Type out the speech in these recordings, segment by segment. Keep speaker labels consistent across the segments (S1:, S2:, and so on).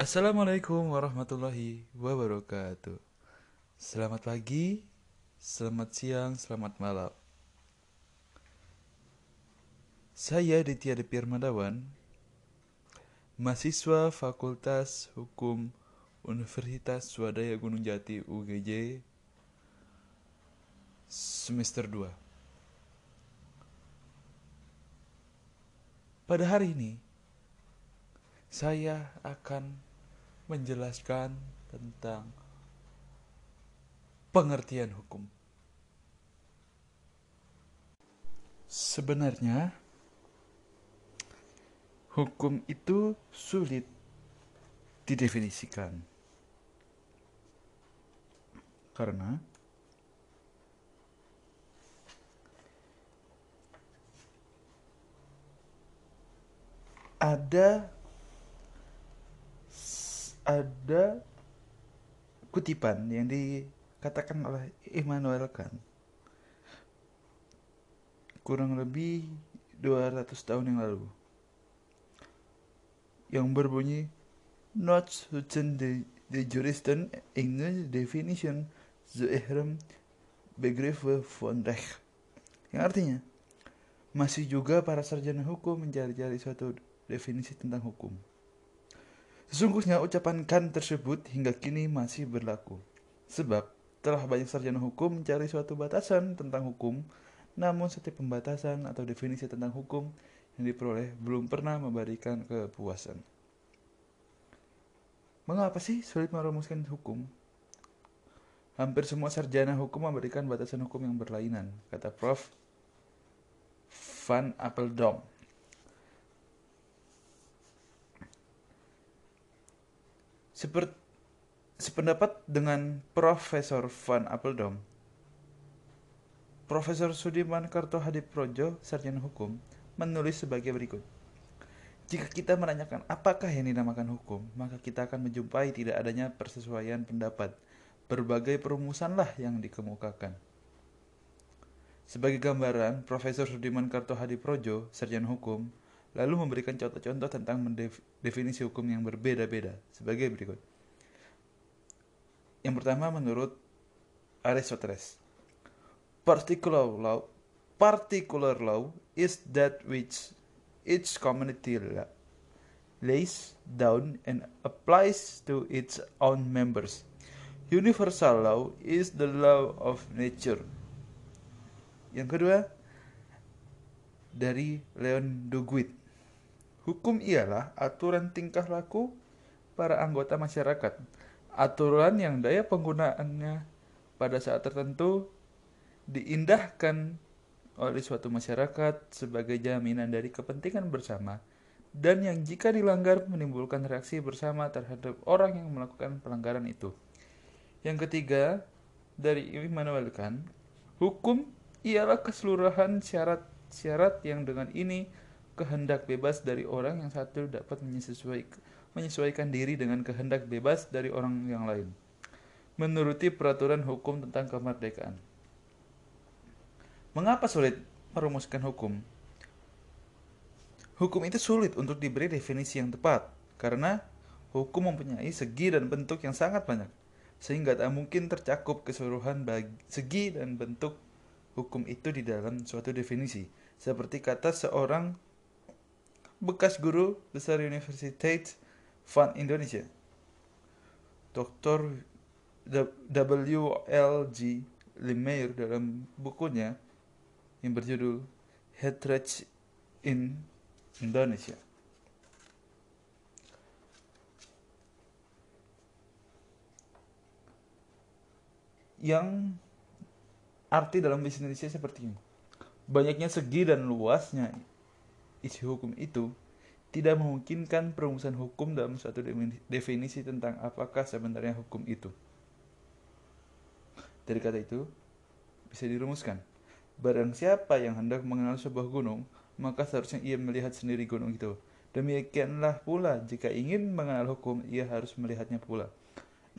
S1: Assalamualaikum warahmatullahi wabarakatuh. Selamat pagi, selamat siang, selamat malam. Saya Ditya Depirmadawan, mahasiswa Fakultas Hukum Universitas Swadaya Gunung Jati UGJ semester 2. Pada hari ini, saya akan menjelaskan tentang pengertian hukum. Sebenarnya, hukum itu sulit didefinisikan karena ada ada kutipan yang dikatakan oleh Immanuel Kant. Kurang lebih 200 tahun yang lalu. Yang berbunyi not suchen de, de juristen English definition the ihram begriff von Recht. Yang artinya masih juga para sarjana hukum mencari-cari suatu definisi tentang hukum Sesungguhnya ucapan Kant tersebut hingga kini masih berlaku. Sebab telah banyak sarjana hukum mencari suatu batasan tentang hukum, namun setiap pembatasan atau definisi tentang hukum yang diperoleh belum pernah memberikan kepuasan. Mengapa sih sulit merumuskan hukum? Hampir semua sarjana hukum memberikan batasan hukum yang berlainan, kata Prof. Van Apeldoorn. Seperti sependapat dengan Profesor Van Apeldoorn, Profesor Sudiman Kartohadiprojo, sarjana hukum, menulis sebagai berikut. Jika kita menanyakan apakah yang dinamakan hukum, maka kita akan menjumpai tidak adanya persesuaian pendapat. Berbagai perumusanlah yang dikemukakan. Sebagai gambaran, Profesor Sudiman Kartohadiprojo, sarjana hukum, lalu memberikan contoh-contoh tentang definisi hukum yang berbeda-beda sebagai berikut. Yang pertama menurut Aristoteles. Particular law, particular law is that which each community lays down and applies to its own members. Universal law is the law of nature. Yang kedua dari Leon Duguid. Hukum ialah aturan tingkah laku para anggota masyarakat. Aturan yang daya penggunaannya pada saat tertentu diindahkan oleh suatu masyarakat sebagai jaminan dari kepentingan bersama dan yang jika dilanggar menimbulkan reaksi bersama terhadap orang yang melakukan pelanggaran itu. Yang ketiga, dari Immanuel Kant, hukum ialah keseluruhan syarat-syarat yang dengan ini kehendak bebas dari orang yang satu dapat menyesuaikan, diri dengan kehendak bebas dari orang yang lain. Menuruti peraturan hukum tentang kemerdekaan. Mengapa sulit merumuskan hukum? Hukum itu sulit untuk diberi definisi yang tepat, karena hukum mempunyai segi dan bentuk yang sangat banyak, sehingga tak mungkin tercakup keseluruhan bagi segi dan bentuk hukum itu di dalam suatu definisi. Seperti kata seorang bekas guru besar Universitas Van Indonesia. Dr. W.L.G. Limeyer dalam bukunya yang berjudul Hatred in Indonesia. Yang arti dalam bahasa Indonesia seperti ini. Banyaknya segi dan luasnya isi hukum itu tidak memungkinkan perumusan hukum dalam suatu definisi tentang apakah sebenarnya hukum itu. Dari kata itu, bisa dirumuskan. Barang siapa yang hendak mengenal sebuah gunung, maka seharusnya ia melihat sendiri gunung itu. Demikianlah pula, jika ingin mengenal hukum, ia harus melihatnya pula.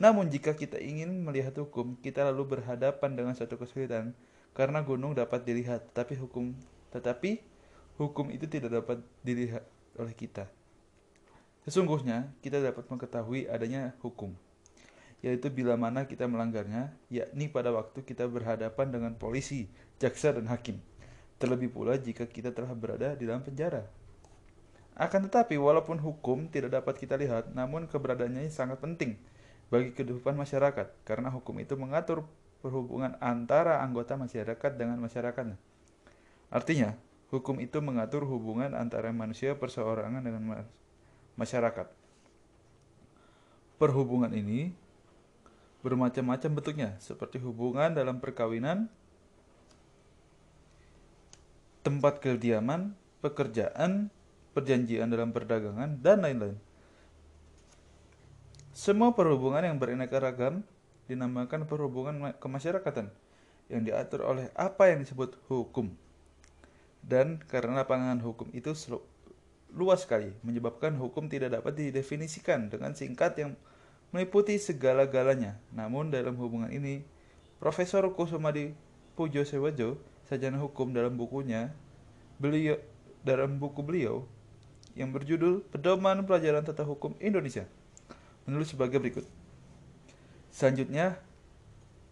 S1: Namun jika kita ingin melihat hukum, kita lalu berhadapan dengan suatu kesulitan, karena gunung dapat dilihat, tetapi hukum tetapi hukum itu tidak dapat dilihat oleh kita. Sesungguhnya kita dapat mengetahui adanya hukum, yaitu bila mana kita melanggarnya, yakni pada waktu kita berhadapan dengan polisi, jaksa, dan hakim. Terlebih pula jika kita telah berada di dalam penjara. Akan tetapi, walaupun hukum tidak dapat kita lihat, namun keberadaannya sangat penting bagi kehidupan masyarakat, karena hukum itu mengatur perhubungan antara anggota masyarakat dengan masyarakatnya. Artinya, hukum itu mengatur hubungan antara manusia perseorangan dengan masyarakat. Perhubungan ini bermacam-macam bentuknya, seperti hubungan dalam perkawinan, tempat kediaman, pekerjaan, perjanjian dalam perdagangan, dan lain-lain. Semua perhubungan yang beraneka ragam dinamakan perhubungan kemasyarakatan yang diatur oleh apa yang disebut hukum. Dan karena lapangan hukum itu luas sekali, menyebabkan hukum tidak dapat didefinisikan dengan singkat yang meliputi segala-galanya. Namun dalam hubungan ini, Profesor Kusumadi Pujo Sewajo, sarjana hukum dalam bukunya, beliau dalam buku beliau yang berjudul Pedoman Pelajaran Tata Hukum Indonesia, menulis sebagai berikut. Selanjutnya,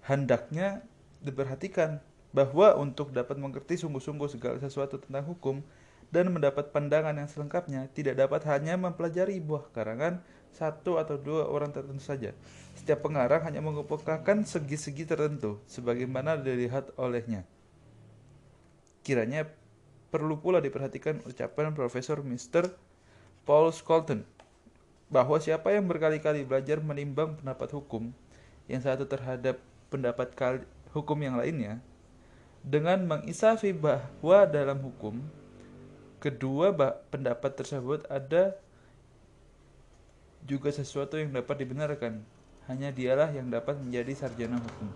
S1: hendaknya diperhatikan bahwa untuk dapat mengerti sungguh-sungguh segala sesuatu tentang hukum, dan mendapat pandangan yang selengkapnya tidak dapat hanya mempelajari buah karangan satu atau dua orang tertentu saja. Setiap pengarang hanya mengemukakan segi-segi tertentu sebagaimana dilihat olehnya. Kiranya perlu pula diperhatikan ucapan Profesor Mr. Paul Scolton bahwa siapa yang berkali-kali belajar menimbang pendapat hukum yang satu terhadap pendapat hukum yang lainnya dengan mengisafi bahwa dalam hukum kedua pendapat tersebut ada juga sesuatu yang dapat dibenarkan. Hanya dialah yang dapat menjadi sarjana hukum.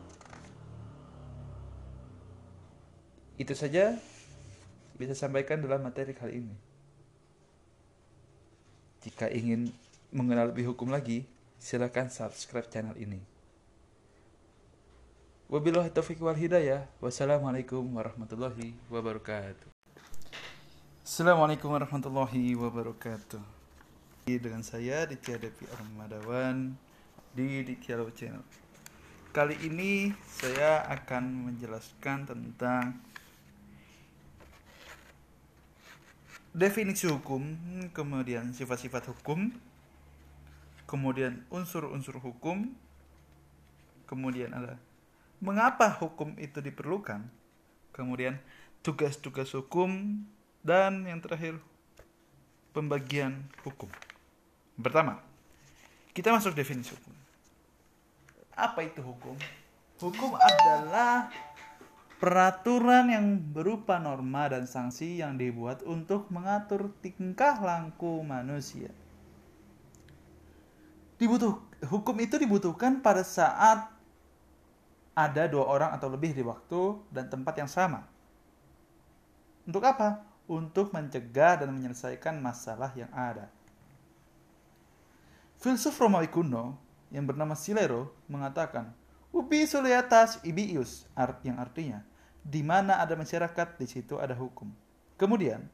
S1: Itu saja bisa sampaikan dalam materi kali ini. Jika ingin mengenal lebih hukum lagi, silakan subscribe channel ini. Wabillahi taufiq wal hidayah. Wassalamualaikum warahmatullahi wabarakatuh. Assalamualaikum warahmatullahi wabarakatuh Dengan saya Ditya Devi Armadawan Di Ditya Law Channel Kali ini saya akan menjelaskan tentang Definisi hukum Kemudian sifat-sifat hukum Kemudian unsur-unsur hukum Kemudian ada Mengapa hukum itu diperlukan Kemudian tugas-tugas hukum dan yang terakhir, pembagian hukum. Pertama, kita masuk definisi hukum. Apa itu hukum? Hukum adalah peraturan yang berupa norma dan sanksi yang dibuat untuk mengatur tingkah laku manusia. Dibutuh, hukum itu dibutuhkan pada saat ada dua orang atau lebih di waktu dan tempat yang sama. Untuk apa? untuk mencegah dan menyelesaikan masalah yang ada. Filsuf Romawi kuno yang bernama Silero mengatakan, Ubi soleatas ibius, yang artinya, di mana ada masyarakat, di situ ada hukum. Kemudian,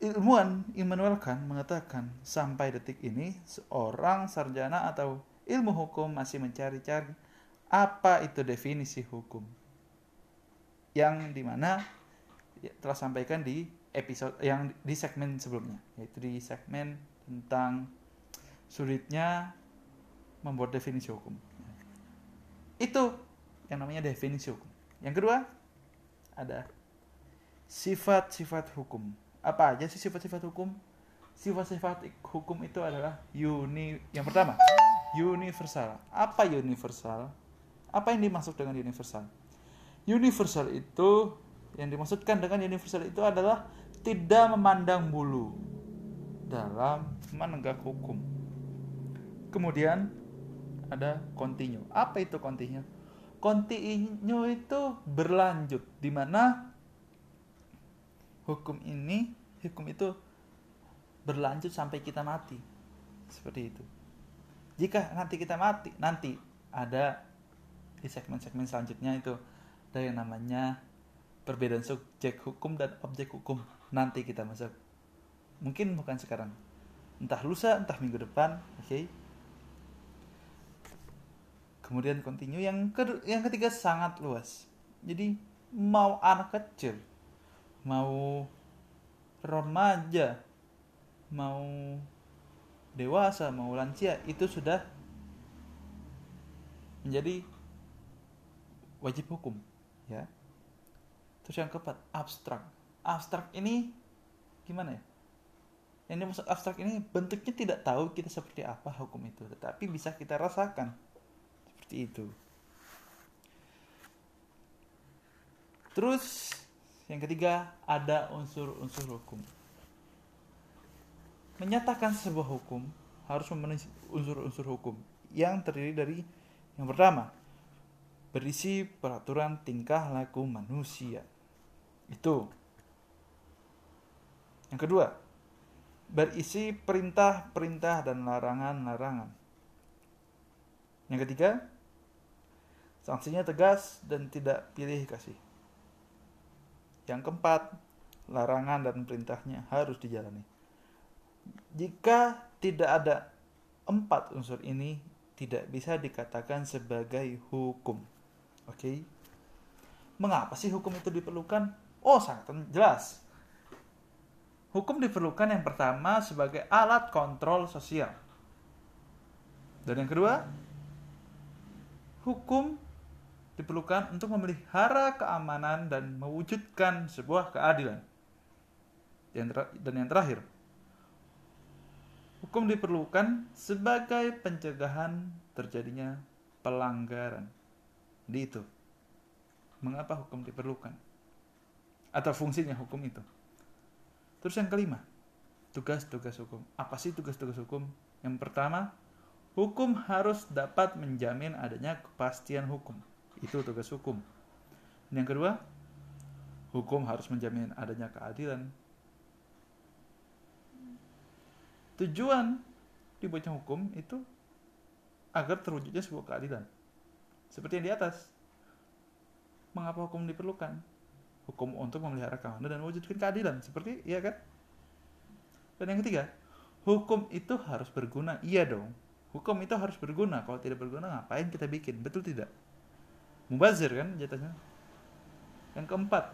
S1: ilmuwan Immanuel Kant mengatakan, sampai detik ini, seorang sarjana atau ilmu hukum masih mencari-cari apa itu definisi hukum. Yang di mana ya, telah sampaikan di episode yang di segmen sebelumnya yaitu di segmen tentang sulitnya membuat definisi hukum. Itu yang namanya definisi hukum. Yang kedua ada sifat-sifat hukum. Apa aja sih sifat-sifat hukum? Sifat-sifat hukum itu adalah uni yang pertama universal apa universal apa yang dimaksud dengan universal Universal itu yang dimaksudkan dengan universal itu adalah tidak memandang bulu dalam menegak hukum. Kemudian ada continue. Apa itu continue? Continue itu berlanjut di mana hukum ini hukum itu berlanjut sampai kita mati. Seperti itu. Jika nanti kita mati, nanti ada di segmen-segmen selanjutnya itu ada yang namanya perbedaan subjek hukum dan objek hukum. Nanti kita masuk. Mungkin bukan sekarang. Entah lusa entah minggu depan oke? Okay? kemudian continue. Yang ke yang ketiga sangat luas. Jadi mau anak kecil mau remaja mau dewasa mau lansia itu sudah menjadi wajib hukum ya. Terus yang keempat abstrak. Abstrak ini gimana ya? Yang dimaksud abstrak ini bentuknya tidak tahu kita seperti apa hukum itu tetapi bisa kita rasakan seperti itu. Terus yang ketiga ada unsur-unsur hukum menyatakan sebuah hukum harus memenuhi unsur-unsur hukum yang terdiri dari yang pertama berisi peraturan tingkah laku manusia itu yang kedua berisi perintah-perintah dan larangan-larangan. Yang ketiga, sanksinya tegas dan tidak pilih kasih. Yang keempat, larangan dan perintahnya harus dijalani. Jika tidak ada empat unsur ini, tidak bisa dikatakan sebagai hukum. Oke. Okay? Mengapa sih hukum itu diperlukan? Oh, sangat jelas Hukum diperlukan yang pertama sebagai alat kontrol sosial. Dan yang kedua, hukum diperlukan untuk memelihara keamanan dan mewujudkan sebuah keadilan. Dan yang terakhir, hukum diperlukan sebagai pencegahan terjadinya pelanggaran. Di itu. Mengapa hukum diperlukan? Atau fungsinya hukum itu? Terus yang kelima, tugas-tugas hukum. Apa sih tugas-tugas hukum? Yang pertama, hukum harus dapat menjamin adanya kepastian hukum. Itu tugas hukum. Dan yang kedua, hukum harus menjamin adanya keadilan. Tujuan dibuatnya hukum itu agar terwujudnya sebuah keadilan. Seperti yang di atas. Mengapa hukum diperlukan? hukum untuk memelihara keamanan dan mewujudkan keadilan. Seperti iya kan? Dan yang ketiga hukum itu harus berguna. Iya dong. Hukum itu harus berguna. Kalau tidak berguna ngapain kita bikin? Betul tidak? Mubazir kan jatuhnya? Yang keempat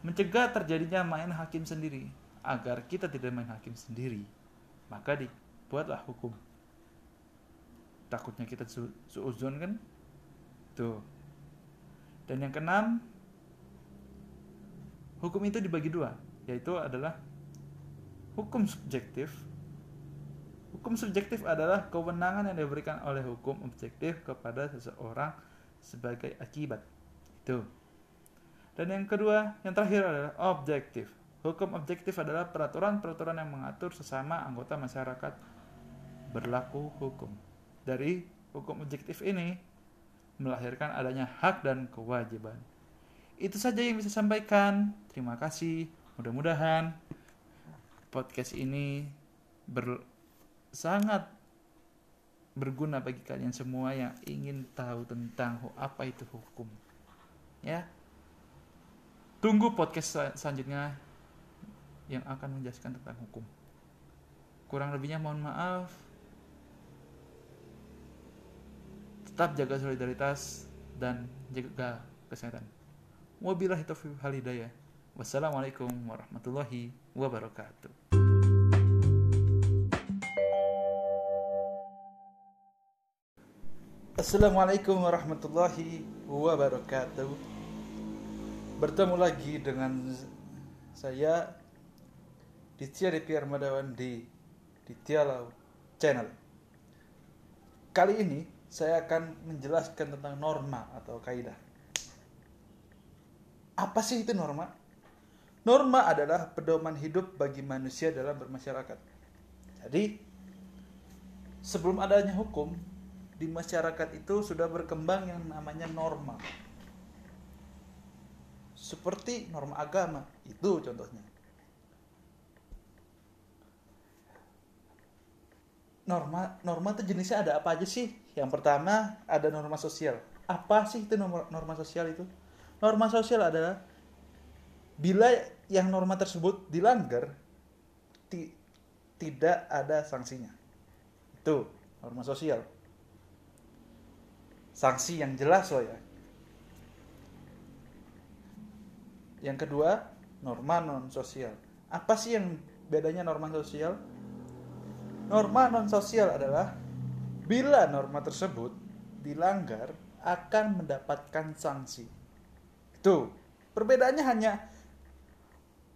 S1: mencegah terjadinya main hakim sendiri agar kita tidak main hakim sendiri maka dibuatlah hukum takutnya kita su kan tuh dan yang keenam hukum itu dibagi dua, yaitu adalah hukum subjektif. Hukum subjektif adalah kewenangan yang diberikan oleh hukum objektif kepada seseorang sebagai akibat. Itu. Dan yang kedua, yang terakhir adalah objektif. Hukum objektif adalah peraturan-peraturan yang mengatur sesama anggota masyarakat berlaku hukum. Dari hukum objektif ini melahirkan adanya hak dan kewajiban. Itu saja yang bisa sampaikan. Terima kasih. Mudah-mudahan podcast ini ber sangat berguna bagi kalian semua yang ingin tahu tentang apa itu hukum. Ya. Tunggu podcast selanjutnya yang akan menjelaskan tentang hukum. Kurang lebihnya mohon maaf. Tetap jaga solidaritas dan jaga kesehatan. Wabillahi taufiq hal hidayah. Wassalamualaikum warahmatullahi wabarakatuh. Assalamualaikum warahmatullahi wabarakatuh. Bertemu lagi dengan saya Ditya Depi Armadawan di Ditya Channel. Kali ini saya akan menjelaskan tentang norma atau kaidah. Apa sih itu norma? Norma adalah pedoman hidup bagi manusia dalam bermasyarakat. Jadi, sebelum adanya hukum, di masyarakat itu sudah berkembang yang namanya norma. Seperti norma agama, itu contohnya. Norma norma itu jenisnya ada apa aja sih? Yang pertama ada norma sosial. Apa sih itu norma, norma sosial itu? Norma sosial adalah bila yang norma tersebut dilanggar, ti, tidak ada sanksinya. Itu norma sosial. Sanksi yang jelas loh ya. Yang kedua, norma non sosial. Apa sih yang bedanya norma sosial? Norma non sosial adalah bila norma tersebut dilanggar akan mendapatkan sanksi. Itu. Perbedaannya hanya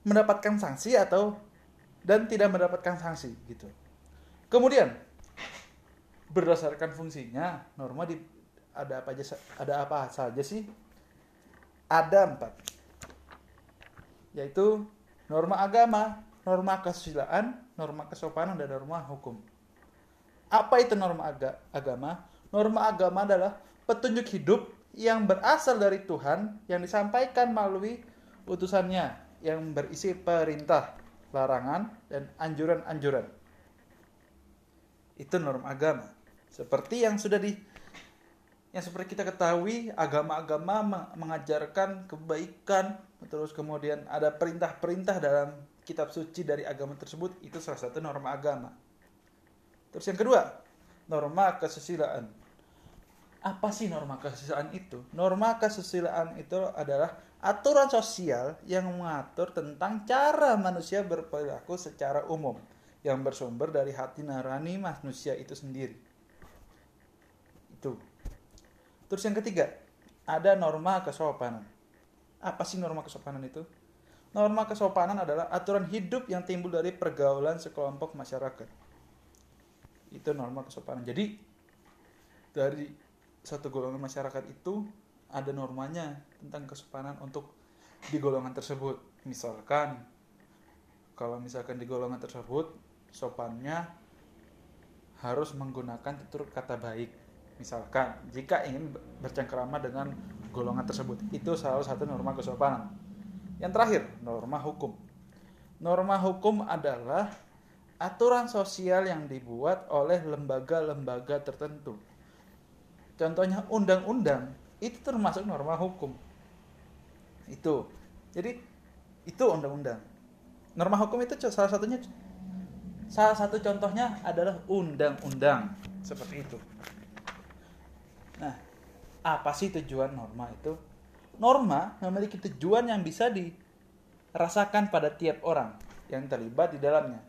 S1: mendapatkan sanksi atau dan tidak mendapatkan sanksi gitu. Kemudian berdasarkan fungsinya norma di ada apa aja ada apa saja sih? Ada empat yaitu norma agama, norma kesusilaan, norma kesopanan dan norma hukum. Apa itu norma aga agama? Norma agama adalah petunjuk hidup yang berasal dari Tuhan yang disampaikan melalui utusannya yang berisi perintah, larangan, dan anjuran-anjuran. Itu norma agama. Seperti yang sudah di yang seperti kita ketahui agama-agama mengajarkan kebaikan terus kemudian ada perintah-perintah dalam kitab suci dari agama tersebut itu salah satu norma agama. Terus yang kedua norma kesusilaan. Apa sih norma kesusilaan itu? Norma kesusilaan itu adalah aturan sosial yang mengatur tentang cara manusia berperilaku secara umum yang bersumber dari hati nurani manusia itu sendiri. Itu. Terus yang ketiga, ada norma kesopanan. Apa sih norma kesopanan itu? Norma kesopanan adalah aturan hidup yang timbul dari pergaulan sekelompok masyarakat. Itu norma kesopanan. Jadi dari satu golongan masyarakat itu ada normanya tentang kesopanan untuk di golongan tersebut. Misalkan kalau misalkan di golongan tersebut sopannya harus menggunakan tutur kata baik Misalkan, jika ingin bercengkerama dengan golongan tersebut, itu salah satu norma kesopanan. Yang terakhir, norma hukum. Norma hukum adalah aturan sosial yang dibuat oleh lembaga-lembaga tertentu. Contohnya undang-undang itu termasuk norma hukum. Itu. Jadi itu undang-undang. Norma hukum itu salah satunya salah satu contohnya adalah undang-undang seperti itu. Nah, apa sih tujuan norma itu? Norma memiliki tujuan yang bisa dirasakan pada tiap orang yang terlibat di dalamnya.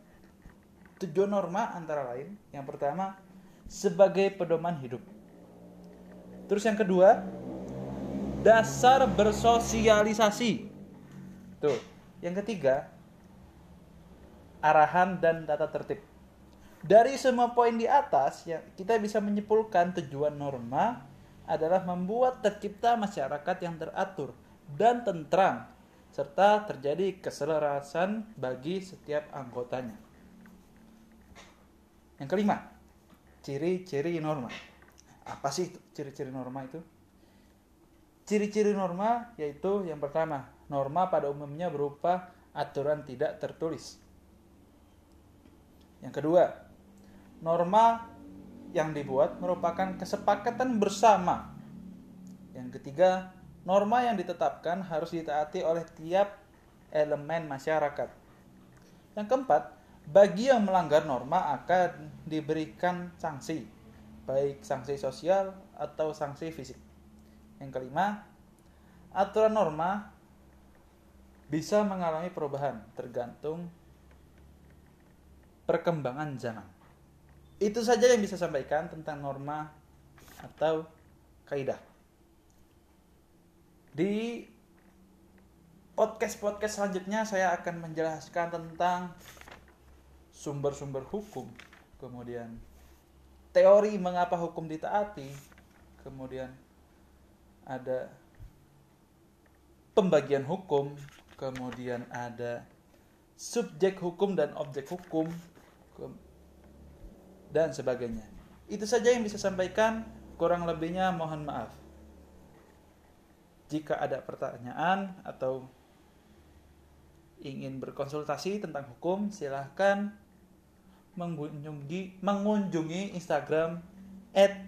S1: Tujuan norma antara lain, yang pertama, sebagai pedoman hidup. Terus yang kedua, dasar bersosialisasi. Tuh. Yang ketiga, arahan dan tata tertib. Dari semua poin di atas, ya, kita bisa menyimpulkan tujuan norma adalah membuat tercipta masyarakat yang teratur dan tentram, serta terjadi keselarasan bagi setiap anggotanya. Yang kelima, ciri-ciri norma. Apa sih ciri-ciri norma itu? Ciri-ciri norma yaitu yang pertama, norma pada umumnya berupa aturan tidak tertulis. Yang kedua, norma yang dibuat merupakan kesepakatan bersama. Yang ketiga, norma yang ditetapkan harus ditaati oleh tiap elemen masyarakat. Yang keempat, bagi yang melanggar norma akan diberikan sanksi, baik sanksi sosial atau sanksi fisik. Yang kelima, aturan norma bisa mengalami perubahan tergantung perkembangan zaman. Itu saja yang bisa sampaikan tentang norma atau kaidah. Di podcast-podcast selanjutnya saya akan menjelaskan tentang sumber-sumber hukum, kemudian teori mengapa hukum ditaati, kemudian ada pembagian hukum, kemudian ada subjek hukum dan objek hukum, dan sebagainya. Itu saja yang bisa sampaikan, kurang lebihnya mohon maaf. Jika ada pertanyaan atau ingin berkonsultasi tentang hukum, silahkan mengunjungi, mengunjungi Instagram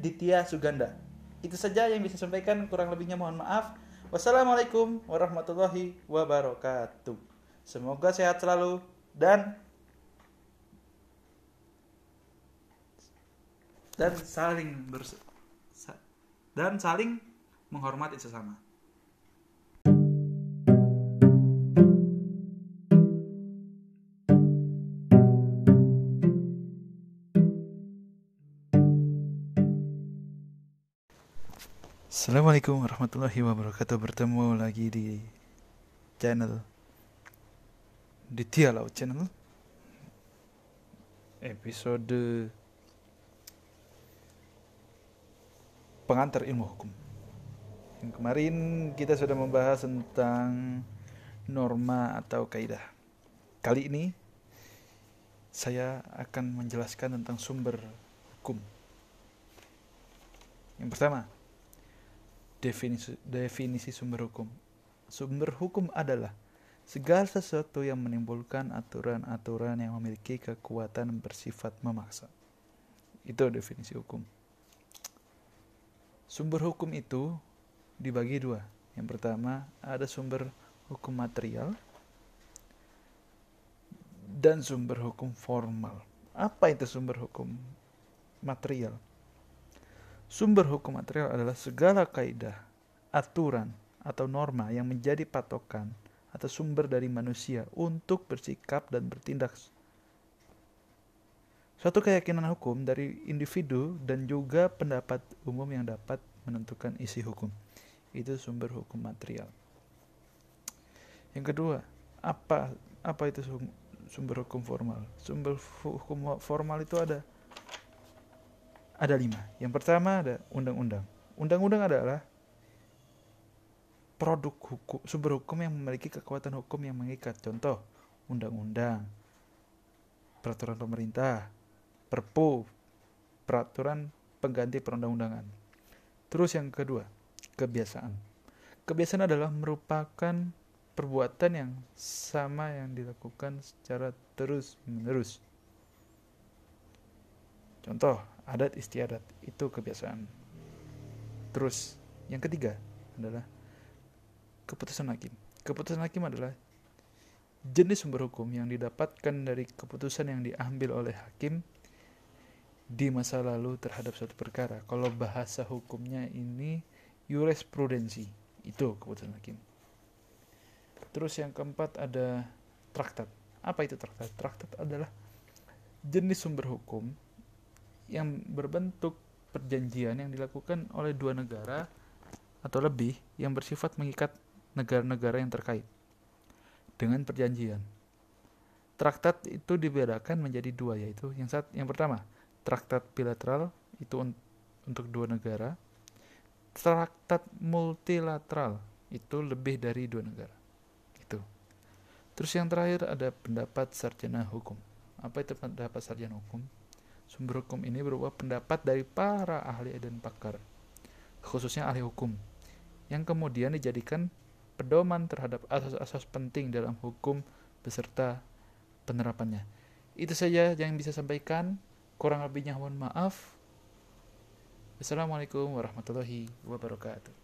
S1: @ditya_suganda. Itu saja yang bisa sampaikan, kurang lebihnya mohon maaf. Wassalamualaikum warahmatullahi wabarakatuh. Semoga sehat selalu dan dan saling bers sa- dan saling menghormati sesama. Assalamualaikum warahmatullahi wabarakatuh Bertemu lagi di channel Ditya Laut Channel Episode Pengantar ilmu hukum Yang kemarin kita sudah membahas tentang norma atau kaidah Kali ini saya akan menjelaskan tentang sumber hukum Yang pertama Definisi, definisi sumber hukum. Sumber hukum adalah segala sesuatu yang menimbulkan aturan-aturan yang memiliki kekuatan bersifat memaksa. Itu definisi hukum. Sumber hukum itu dibagi dua. Yang pertama ada sumber hukum material dan sumber hukum formal. Apa itu sumber hukum material? Sumber hukum material adalah segala kaidah, aturan, atau norma yang menjadi patokan atau sumber dari manusia untuk bersikap dan bertindak. Suatu keyakinan hukum dari individu dan juga pendapat umum yang dapat menentukan isi hukum. Itu sumber hukum material. Yang kedua, apa apa itu sumber hukum formal? Sumber hukum formal itu ada ada lima. Yang pertama ada undang-undang. Undang-undang adalah produk hukum, sumber hukum yang memiliki kekuatan hukum yang mengikat. Contoh, undang-undang, peraturan pemerintah, perpu, peraturan pengganti perundang-undangan. Terus yang kedua, kebiasaan. Kebiasaan adalah merupakan perbuatan yang sama yang dilakukan secara terus-menerus. Contoh, adat istiadat itu kebiasaan. Terus yang ketiga adalah keputusan hakim. Keputusan hakim adalah jenis sumber hukum yang didapatkan dari keputusan yang diambil oleh hakim di masa lalu terhadap suatu perkara. Kalau bahasa hukumnya ini jurisprudensi, itu keputusan hakim. Terus yang keempat ada traktat. Apa itu traktat? Traktat adalah jenis sumber hukum yang berbentuk perjanjian yang dilakukan oleh dua negara atau lebih yang bersifat mengikat negara-negara yang terkait dengan perjanjian. Traktat itu dibedakan menjadi dua yaitu yang saat yang pertama traktat bilateral itu un, untuk dua negara, traktat multilateral itu lebih dari dua negara. Itu. Terus yang terakhir ada pendapat sarjana hukum. Apa itu pendapat sarjana hukum? Sumber hukum ini berupa pendapat dari para ahli dan pakar, khususnya ahli hukum, yang kemudian dijadikan pedoman terhadap asas-asas penting dalam hukum beserta penerapannya. Itu saja yang bisa sampaikan. Kurang lebihnya mohon maaf. Wassalamualaikum warahmatullahi wabarakatuh.